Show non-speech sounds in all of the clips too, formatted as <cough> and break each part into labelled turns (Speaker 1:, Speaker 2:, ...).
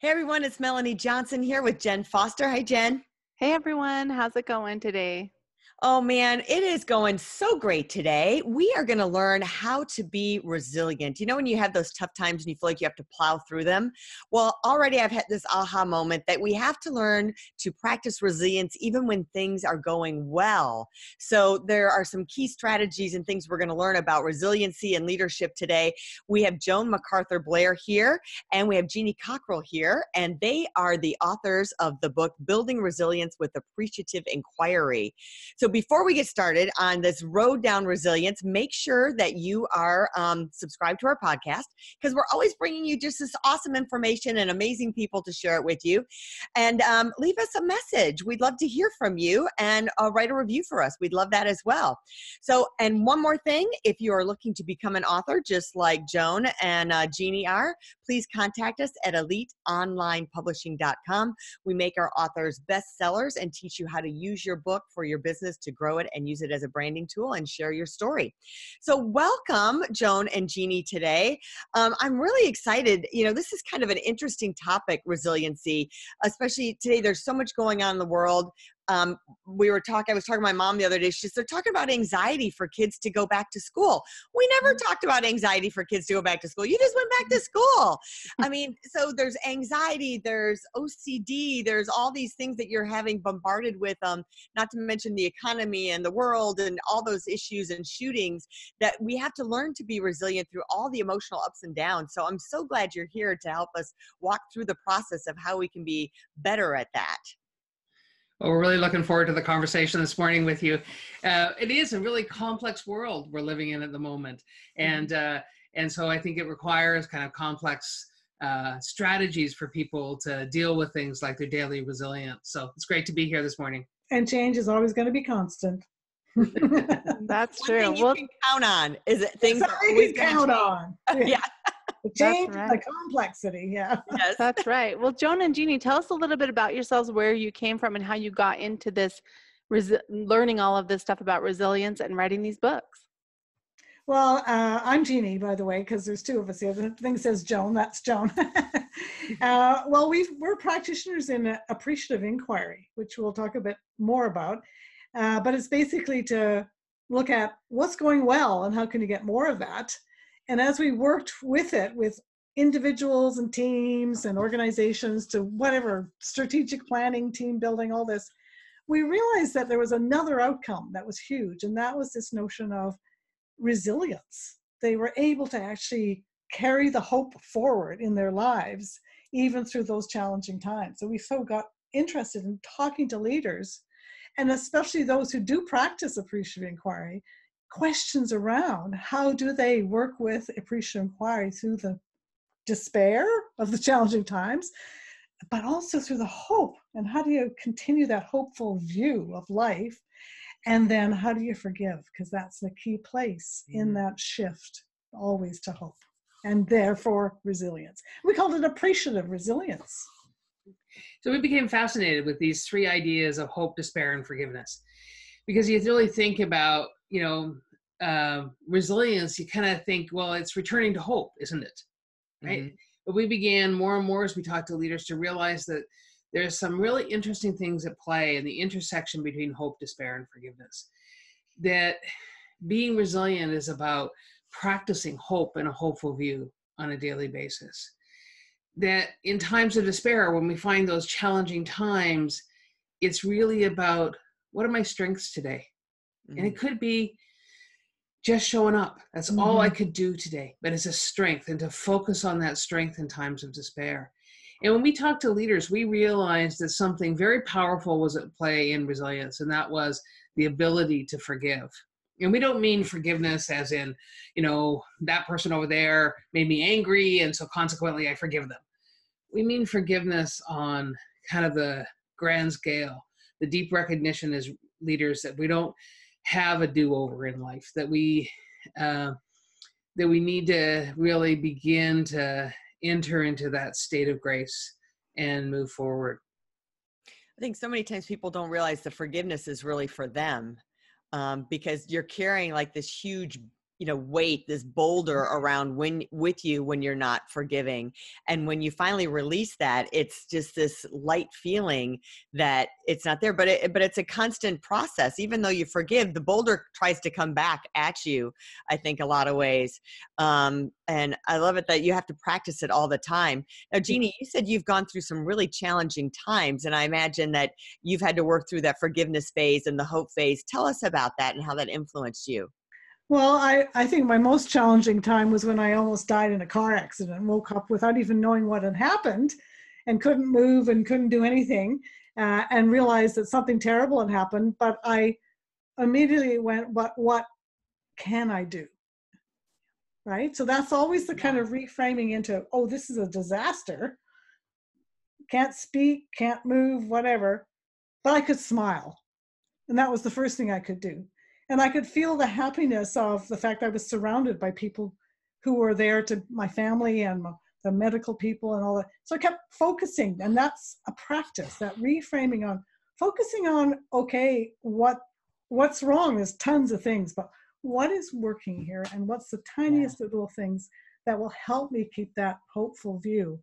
Speaker 1: Hey everyone, it's Melanie Johnson here with Jen Foster. Hi, Jen.
Speaker 2: Hey everyone, how's it going today?
Speaker 1: Oh man, it is going so great today. We are going to learn how to be resilient. You know, when you have those tough times and you feel like you have to plow through them? Well, already I've had this aha moment that we have to learn to practice resilience even when things are going well. So, there are some key strategies and things we're going to learn about resiliency and leadership today. We have Joan MacArthur Blair here, and we have Jeanie Cockell here, and they are the authors of the book Building Resilience with Appreciative Inquiry. So, before we get started on this road down resilience, make sure that you are um, subscribed to our podcast because we're always bringing you just this awesome information and amazing people to share it with you. And um, leave us a message. We'd love to hear from you and uh, write a review for us. We'd love that as well. So, and one more thing if you are looking to become an author, just like Joan and uh, Jeanie are, please contact us at eliteonlinepublishing.com. We make our authors bestsellers and teach you how to use your book for your business to grow it and use it as a branding tool and share your story. So, welcome, Joan and Jeanie, today. Um, I'm really excited. You know, this is kind of an interesting topic resiliency, especially today. There's so much going on in the world um, we were talking, I was talking to my mom the other day. She's they're talking about anxiety for kids to go back to school. We never mm-hmm. talked about anxiety for kids to go back to school. You just went back to mm-hmm. school. I <laughs> mean, so there's anxiety, there's OCD, there's all these things that you're having bombarded with, um, not to mention the economy and the world and all those issues and shootings that we have to learn to be resilient through all the emotional ups and downs. So I'm so glad you're here to help us walk through the process of how we can be better at that.
Speaker 3: Well, we're really looking forward to the conversation this morning with you. Uh, it is a really complex world we're living in at the moment, mm-hmm. and uh, and so I think it requires kind of complex uh, strategies for people to deal with things like their daily resilience. So it's great to be here this morning.
Speaker 4: And change is always going to be constant.
Speaker 2: That's
Speaker 1: One
Speaker 2: true.
Speaker 1: Thing you well, can count on is it things
Speaker 4: are always count on. <laughs>
Speaker 1: yeah
Speaker 4: the change right. the complexity yeah. <laughs>
Speaker 2: Yes. That's right. Well joan and jeanie tell us a little bit about yourselves where you came from and how you got into this resi- learning all of this stuff about resilience and writing these books.
Speaker 4: Well uh, i'm jeanie by the way because there's two of us here. The thing says joan that's joan. <laughs> Uh, well we are practitioners in appreciative inquiry which we'll talk a bit more about. Uh, but it's basically to look at what's going well and how can you get more of that and as we worked with it, with individuals and teams and organizations to whatever strategic planning, team building, all this, we realized that there was another outcome that was huge, and that was this notion of resilience. They were able to actually carry the hope forward in their lives, even through those challenging times. So we so got interested in talking to leaders, and especially those who do practice appreciative inquiry, questions around how do they work with appreciative inquiry through the despair of the <laughs> challenging times but also through the hope and how do you continue that hopeful view of life and then how do you forgive? Because that's the key place in mm-hmm. that shift always to hope and therefore resilience. We called it appreciative resilience.
Speaker 3: So we became fascinated with these three ideas of hope despair and forgiveness because you really think about you know uh, resilience you kind of think well it's returning to hope isn't it? Right? Mm-hmm. but we began more and more as we talked to leaders to realize that there's some really interesting things at play in the intersection between hope despair and forgiveness. That being resilient is about practicing hope and a hopeful view on a daily basis. That in times of despair when we find those challenging times it's really about what are my strengths today mm-hmm. and it mm. could be just showing up that's mm-hmm. all i mm-hmm. could do today but it's a strength and to focus on that strength in times of despair and when we talked to leaders we realized that something very powerful was at play in resilience and that was the ability to forgive and we don't mean forgiveness as in you know that person over there made me angry and so consequently i forgive them we mean forgiveness on kind of the grand scale, the deep recognition as leaders that we don't have a do-over in life, that we uh, that we need to really begin to enter into that state of grace and move forward.
Speaker 1: I think so many times people don't realize the forgiveness is really for them um, because you're carrying like this huge you know weight this boulder around when with you when you're not forgiving. And when you finally release that it's just this light feeling that it's not there but it but it's a constant process. Even though you forgive the boulder tries to come back at you i think a lot of ways. Um, and i love it that you have to practice it all the time. Now jeanie you said you've gone through some really challenging times and i imagine that you've had to work through that forgiveness phase and the hope phase. Tell us about that and how that influenced you
Speaker 4: well, I, I think my most challenging time was when I almost died in a car accident woke up without even knowing what had happened and couldn't move and couldn't do anything uh, and realized that something terrible had happened. But I immediately went, but what can I do? Right? So that's always the kind of reframing into, oh, this is a disaster. Can't speak, can't move, whatever. But I could smile. And that was the first thing I could do and I could feel the happiness of the fact I was surrounded by people who were there to my family and the medical people and all that. So I kept focusing, and that's a practice, that reframing on focusing on okay, what what's wrong? There's tons of things, but what is working here, and what's the tiniest yeah. little things that will help me keep that hopeful view.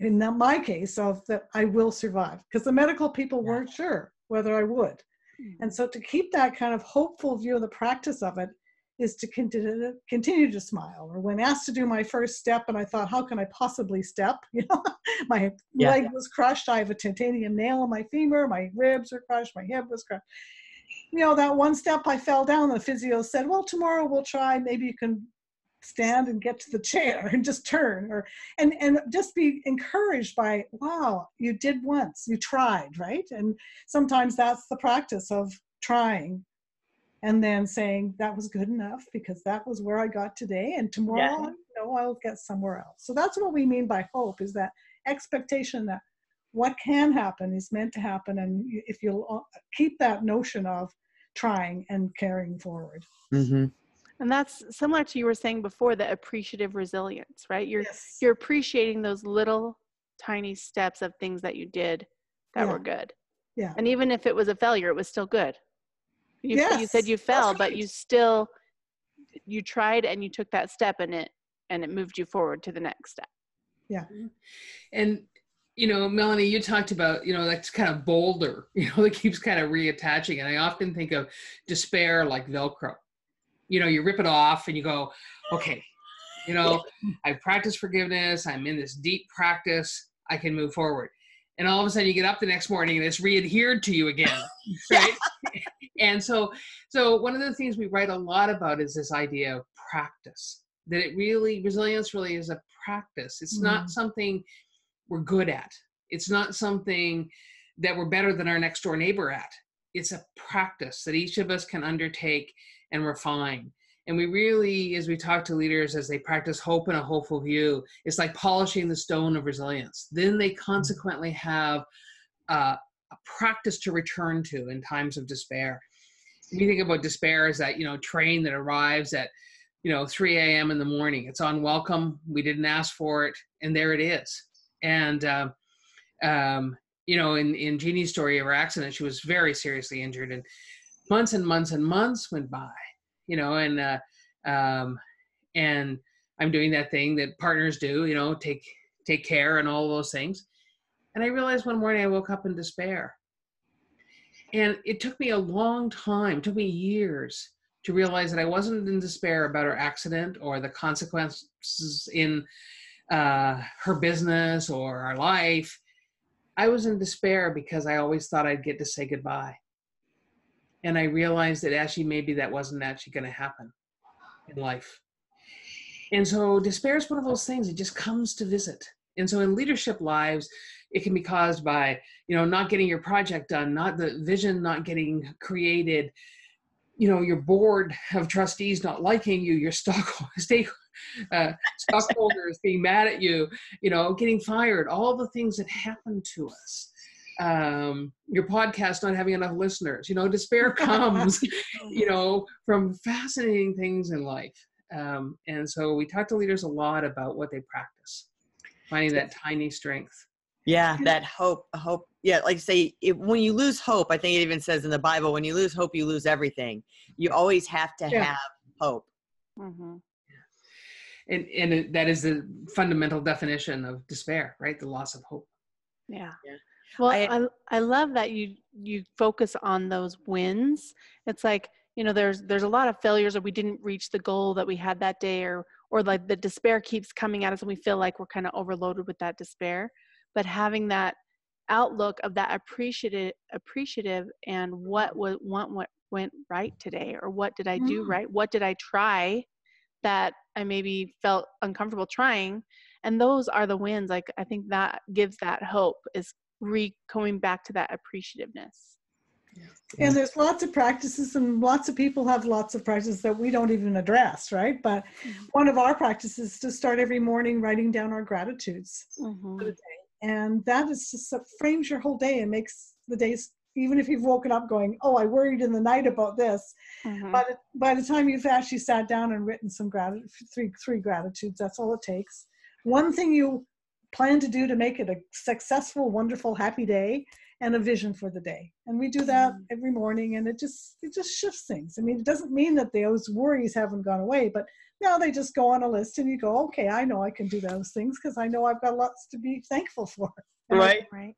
Speaker 4: In my case, of that I will survive, because the medical people yeah. weren't sure whether I would. And so to keep that kind of hopeful view of the practice of it is to continue, continue to smile. Or when asked to do my first step, and I thought, how can I possibly step? <laughs> You know, my yeah. leg was crushed. I have a titanium nail in my femur. My ribs are crushed. My hip was crushed. You know, that one step I fell down. The physio said, well, tomorrow we'll try. Maybe you can stand and get to the chair and just turn or and and just be encouraged by wow you did once you tried right and sometimes that's the practice of trying and then saying that was good enough because that was where i got today and tomorrow yeah. you know i'll get somewhere else so that's what we mean by hope is that expectation that what can happen is meant to happen and if you'll uh, keep that notion of trying and carrying forward
Speaker 1: mm-hmm.
Speaker 2: And that's similar to you were saying before the appreciative resilience, right? You're yes. you're appreciating those little tiny steps of things that you did that
Speaker 4: yeah.
Speaker 2: were good.
Speaker 4: Yeah.
Speaker 2: And even if it was a failure, it was still good. You,
Speaker 4: yes,
Speaker 2: you said you fell,
Speaker 4: right.
Speaker 2: but you still you tried and you took that step and it and it moved you forward to the next step.
Speaker 4: Yeah. Mm-hmm.
Speaker 3: And you know, Melanie, you talked about, you know, that's kind of boulder, <laughs> you know, that keeps kind of reattaching. And I often think of despair like Velcro you know you rip it off and you go okay you know i practice forgiveness i'm in this deep practice i can move forward. And all of a sudden you get up the next morning and it's readhered to you again <laughs> right? And so so one of the things we write a lot about is this idea of practice that it really resilience really is a practice. It's mm. not something we're good at. It's not something that we're better than our next door neighbor at. It's a practice that each of us can undertake and refine. And we really, as we talk to leaders as they practice hope and a hopeful view, it's like polishing the stone of resilience. Then they mm-hmm. consequently have uh, a practice to return to in times of despair. You think about despair as that, you know, train that arrives at, you know, 3 a.m. in the morning. It's unwelcome. We didn't ask for it, and there it is. And uh, um, you know, in in Jeanie's story of her accident, she was very seriously injured, and months and months and months went by, you know, and uh, um, and I'm doing that thing that partners do, you know, take take care and all those things. And I realized one morning I woke up in despair. And it took me a long time, took me years to realize that I wasn't in despair about her accident or the consequences in uh, her business or our life. I was in despair because I always thought I'd get to say goodbye and I realized that actually maybe that wasn't actually going to happen in life. And so despair is one of those things, it just comes to visit. And so in leadership lives, it can be caused by, you know, not getting your project done, not the vision not getting created, you know, your board of trustees not liking you, your <laughs> stock stake uh, stockholders being mad at you, you know, getting fired, all the things that happen to us. Um, your podcast not having enough listeners, you know, despair <laughs> comes, you know, from fascinating things in life. Um, and so we talk to leaders a lot about what they practice, finding that tiny strength.
Speaker 1: Yeah, that hope, hope. Yeah, like you say, it, when you lose hope, I think it even says in the Bible, when you lose hope, you lose everything. You always have to
Speaker 4: Yeah.
Speaker 1: have hope.
Speaker 2: Mm-hmm.
Speaker 3: And, and it, that is the fundamental definition of despair, right? The loss of hope.
Speaker 2: Yeah.
Speaker 1: Yeah.
Speaker 2: Well,
Speaker 1: I-
Speaker 2: I, I love that you you focus on those wins. It's like you know there's there's a lot of failures or we didn't reach the goal that we had that day or or like the despair keeps coming at us and we feel like we're kind of overloaded with that despair. But having that outlook of that appreciative appreciative and what was what, what went right today or what did I do
Speaker 4: Mm.
Speaker 2: right? What did I try that I maybe felt uncomfortable trying? And those are the wins. Like I think that gives that hope is re coming back to that appreciativeness.
Speaker 4: And there's lots of practices, and lots of people have lots of practices that we don't even address, right? But
Speaker 2: Mhm.
Speaker 4: one of our practices is to start every morning writing down our gratitudes.
Speaker 2: Mhm.
Speaker 4: And that is just that frames your whole day and makes the days, even if you've woken up going, oh, I worried in the night about this.
Speaker 2: Mhm.
Speaker 4: By the, by the time you've actually sat down and written some gratitude, three, three gratitudes, that's all it takes. One thing you plan to do to make it a successful, wonderful, happy day and a vision for the day. And we do that
Speaker 2: Mhm.
Speaker 4: every morning and it just, it just shifts things. I mean, it doesn't mean that those worries haven't gone away, but now they just go on a list and you go, okay, I know I can do those things because I know I've got lots to be thankful for. <laughs>
Speaker 1: Right.
Speaker 2: Right.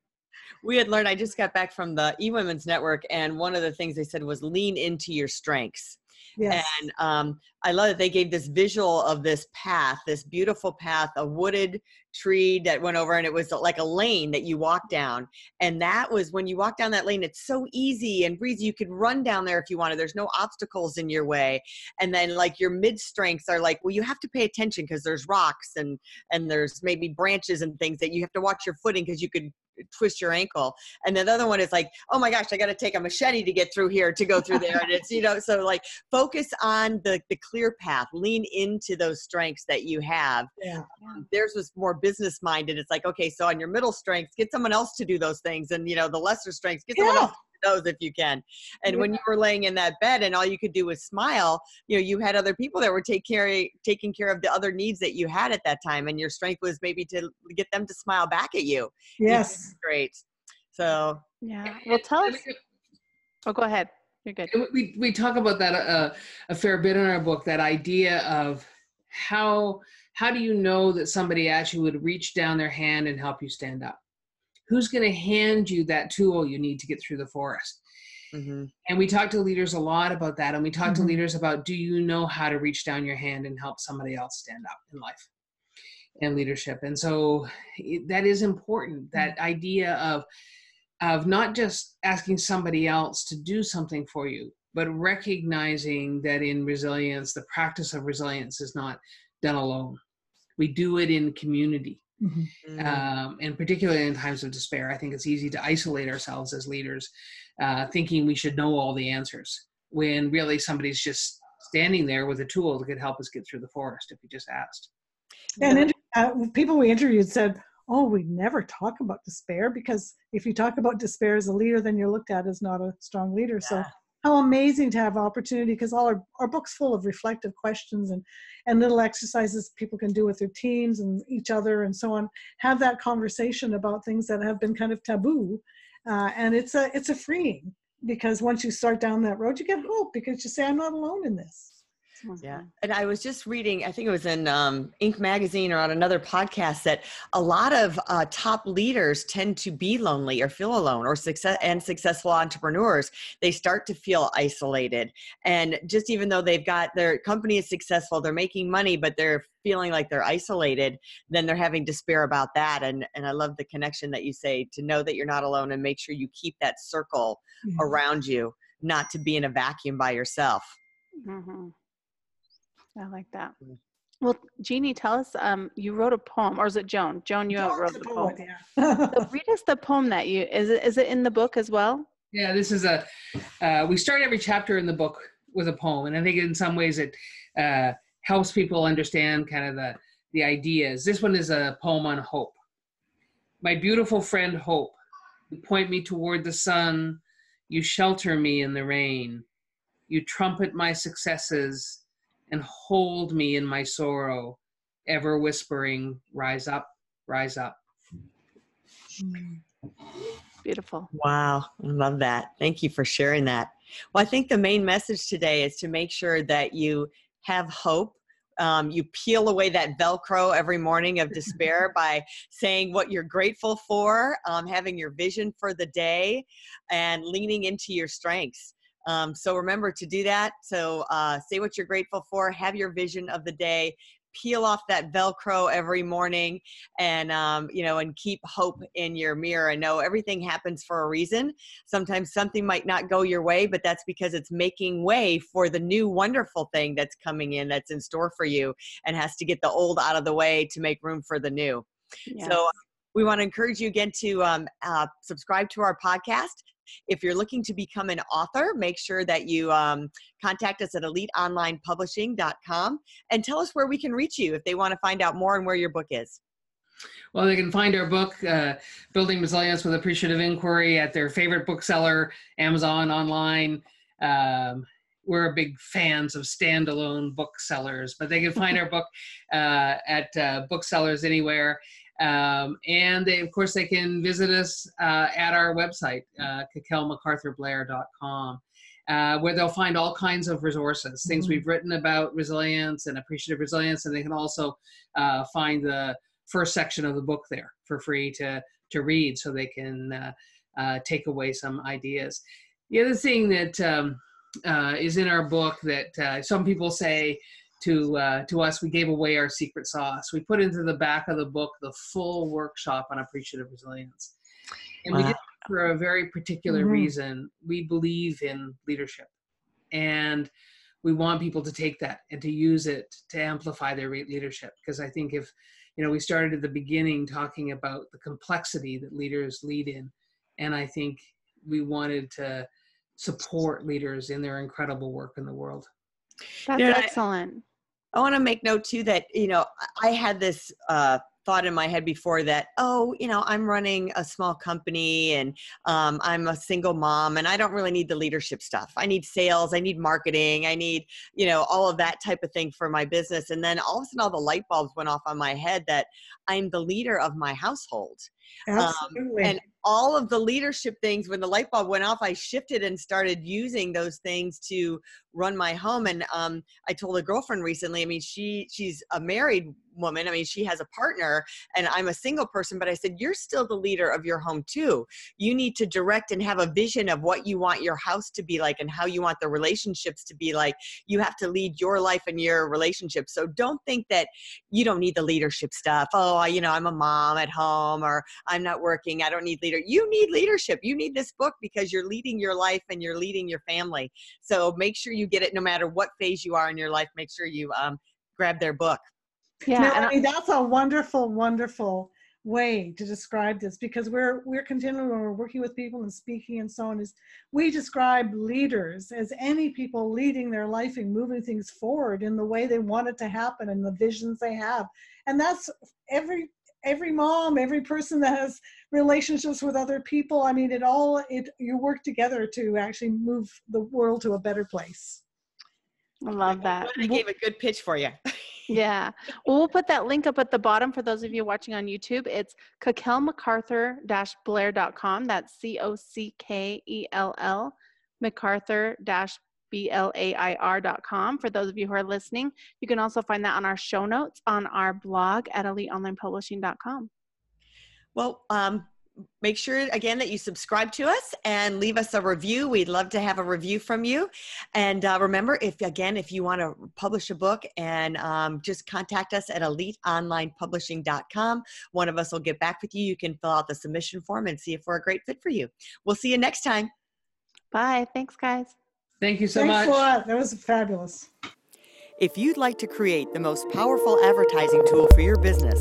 Speaker 1: We had learned, I just got back from the eWomen's Network, and one of the things they said was lean into your strengths.
Speaker 4: Yes.
Speaker 1: And um, I love that they gave this visual of this path, this beautiful path, a wooded tree that went over, and it was like a lane that you walk down. And that was when you walk down that lane, it's so easy and breezy. You could run down there if you wanted. There's no obstacles in your way. And then like your mid strengths are like, well, you have to pay attention because there's rocks and and there's maybe branches and things that you have to watch your footing because you could twist your ankle. And then the other one is like, oh my gosh, I got to take a machete to get through here to go through there. And it's, you know, so like focus on the, the clear path, lean into those strengths that you have.
Speaker 4: yeah.
Speaker 1: Um, theirs was more business minded. It's like, okay, so on your middle strengths, get someone else to do those things. And, you know, the lesser strengths, get someone else those if you can. And when you were laying in that bed and all you could do was smile, you know, you had other people that were take care, taking care of the other needs that you had at that time. And your strength was maybe to get them to smile back at you.
Speaker 4: Yes.
Speaker 1: Great. So
Speaker 2: Yeah. Well, tell us. Oh, go ahead. You're good.
Speaker 3: We we talk about that uh, a fair bit in our book. That idea of how how do you know that somebody actually would reach down their hand and help you stand up? Who's going to hand you that tool you need to get through the forest?
Speaker 1: mhm.
Speaker 3: And we talk to leaders a lot about that. And we talk to
Speaker 4: Mhm.
Speaker 3: leaders about do you know how to reach down your hand and help somebody else stand up in life and leadership? And so it- that is important. That idea of of not just asking somebody else to do something for you, but recognizing that in resilience, the practice of resilience is not done alone. We do it in community.
Speaker 4: Mhm.
Speaker 1: Mm.
Speaker 3: Um, and particularly in times of despair, I think it's easy to isolate ourselves as leaders, uh, thinking we should know all the answers when really somebody's just standing there with a tool that could help us get through the forest if we just asked.
Speaker 4: And uh, people we interviewed said, "Oh, we never talk about despair because if you talk about despair as a leader, then you're looked at as not a strong leader." So,
Speaker 1: Yeah.
Speaker 4: How amazing to have opportunity because all our, our book's full of reflective questions and and little exercises people can do with their teams and each other and so on. Have that conversation about things that have been kind of taboo, uh, and it's a it's a freeing because once you start down that road, you get hope because you say, "I'm not alone in this."
Speaker 1: Yeah. And I was just reading, I think it was in um, Inc. magazine or on another podcast that a lot of uh, top leaders tend to be lonely or feel alone or success and successful entrepreneurs. They start to feel isolated. And just even though they've got their company is successful, they're making money, but they're feeling like they're isolated, then they're having despair about that. And, and I love the connection that you say to know that you're not alone and make sure you keep that circle
Speaker 4: Yeah.
Speaker 1: around you, not to be in a vacuum by yourself.
Speaker 2: Mhm. I like that. Well, Jeanie, tell us. Um, you wrote a poem, or is it Joan? Joan, you
Speaker 4: John's
Speaker 2: wrote
Speaker 4: the
Speaker 2: the poem.
Speaker 4: poet, yeah.
Speaker 2: So read us the poem that you is it is it in the book as well?
Speaker 3: Yeah, this is a, uh, we start every chapter in the book with a poem. And I think in some ways it uh, helps people understand kind of the the ideas. This one is a poem on hope. My beautiful friend Hope, you point me toward the sun, you shelter me in the rain, you trumpet my successes and hold me in my sorrow, ever whispering, Rise up, rise up.
Speaker 2: Beautiful.
Speaker 1: Wow, I love that. Thank you for sharing that. Well, I think the main message today is to make sure that you have hope. Um, you peel away that Velcro every morning of despair <laughs> by saying what you're grateful for, um, having your vision for the day, and leaning into your strengths. Um, so remember to do that. So uh, say what you're grateful for, have your vision of the day, peel off that velcro every morning and um, you know and keep hope in your mirror and know everything happens for a reason sometimes something might not go your way but that's because it's making way for the new wonderful thing that's coming in that's in store for you and has to get the old out of the way to make room for the new
Speaker 2: Yes.
Speaker 1: so we want to encourage you again to um, uh, subscribe to our podcast. If you're looking to become an author, make sure that you um, contact us at eliteonlinepublishing.com and tell us where we can reach you if they want to find out more and where your book is.
Speaker 3: Well, they can find our book, uh, Building Resilience with Appreciative Inquiry, at their favorite bookseller, Amazon, online. Um, we're big fans of standalone booksellers, but they can find our book <laughs> uh, at uh, booksellers anywhere. Um, and they, of course, they can visit us uh, at our website, uh, cockellmacarthurblair.com. Uh, where they'll find all kinds of resources, things
Speaker 4: Mhm.
Speaker 3: we've written about resilience and appreciative resilience, and they can also uh, find the first section of the book there for free to to read, so they can uh, uh, take away some ideas. The other thing that um, uh, is in our book that uh, some people say to uh, to us, we gave away our secret sauce. We put into the back of the book the full workshop on appreciative resilience, and we did it for a very particular
Speaker 4: Mhm.
Speaker 3: reason. We believe in leadership, and we want people to take that and to use it to amplify their re- leadership. Because I think if you know, we started at the beginning talking about the complexity that leaders lead in, and I think we wanted to support leaders in their incredible work in the world.
Speaker 2: That's
Speaker 1: Yeah, I-
Speaker 2: excellent.
Speaker 1: I want to make note too that you know I I had this uh, thought in my head before that oh you know I'm running a small company and um, I'm a single mom and I don't really need the leadership stuff. I need sales, I need marketing, I need you know all of that type of thing for my business. And then all of a sudden all the light bulbs went off on my head that I'm the leader of my household
Speaker 4: Absolutely.
Speaker 1: and all of the leadership things when the light bulb went off i shifted and started using those things to run my home and um, i told a girlfriend recently i mean she she's a married woman i mean she has a partner and i'm a single person but i said you're still the leader of your home too you need to direct and have a vision of what you want your house to be like and how you want the relationships to be like you have to lead your life and your relationship so don't think that you don't need the leadership stuff oh you know i'm a mom at home or I'm not working. I don't need leader. You need leadership. You need this book because you're leading your life and you're leading your family. So make sure you get it no matter what phase you are in your life. Make sure you um, grab their book.
Speaker 2: Yeah. and I-
Speaker 4: Melanie, that's a wonderful, wonderful way to describe this because we're we're continuing when we're working with people and speaking and so on is we describe leaders as any people leading their life and moving things forward in the way they want it to happen and the visions they have and that's every every mom every person that has relationships with other people i mean it all it you work together to actually move the world to a better place
Speaker 2: I love that.
Speaker 1: I gave a good pitch for you.
Speaker 2: Yeah. Well, we'll put that link up at the bottom for those of you watching on YouTube. It's cockellmacarthur-blair.com. That's C-O-C-K-E-L-L macarthur-b-l-a-i-r.com. For those of you who are listening, you can also find that on our show notes on our blog at eliteonlinepublishing.com.
Speaker 1: Well, um, make sure again that you subscribe to us and leave us a review. We'd love to have a review from you. And uh, remember, if again, if you want to publish a book and um, just contact us at eliteonlinepublishing.com. One of us will get back with you. You can fill out the submission form and see if we're a great fit for you. We'll see you next time.
Speaker 2: Bye. Thanks, guys.
Speaker 3: Thank you so
Speaker 4: thanks
Speaker 3: much.
Speaker 4: a lot that was fabulous
Speaker 1: If you'd like to create the most powerful advertising tool for your business,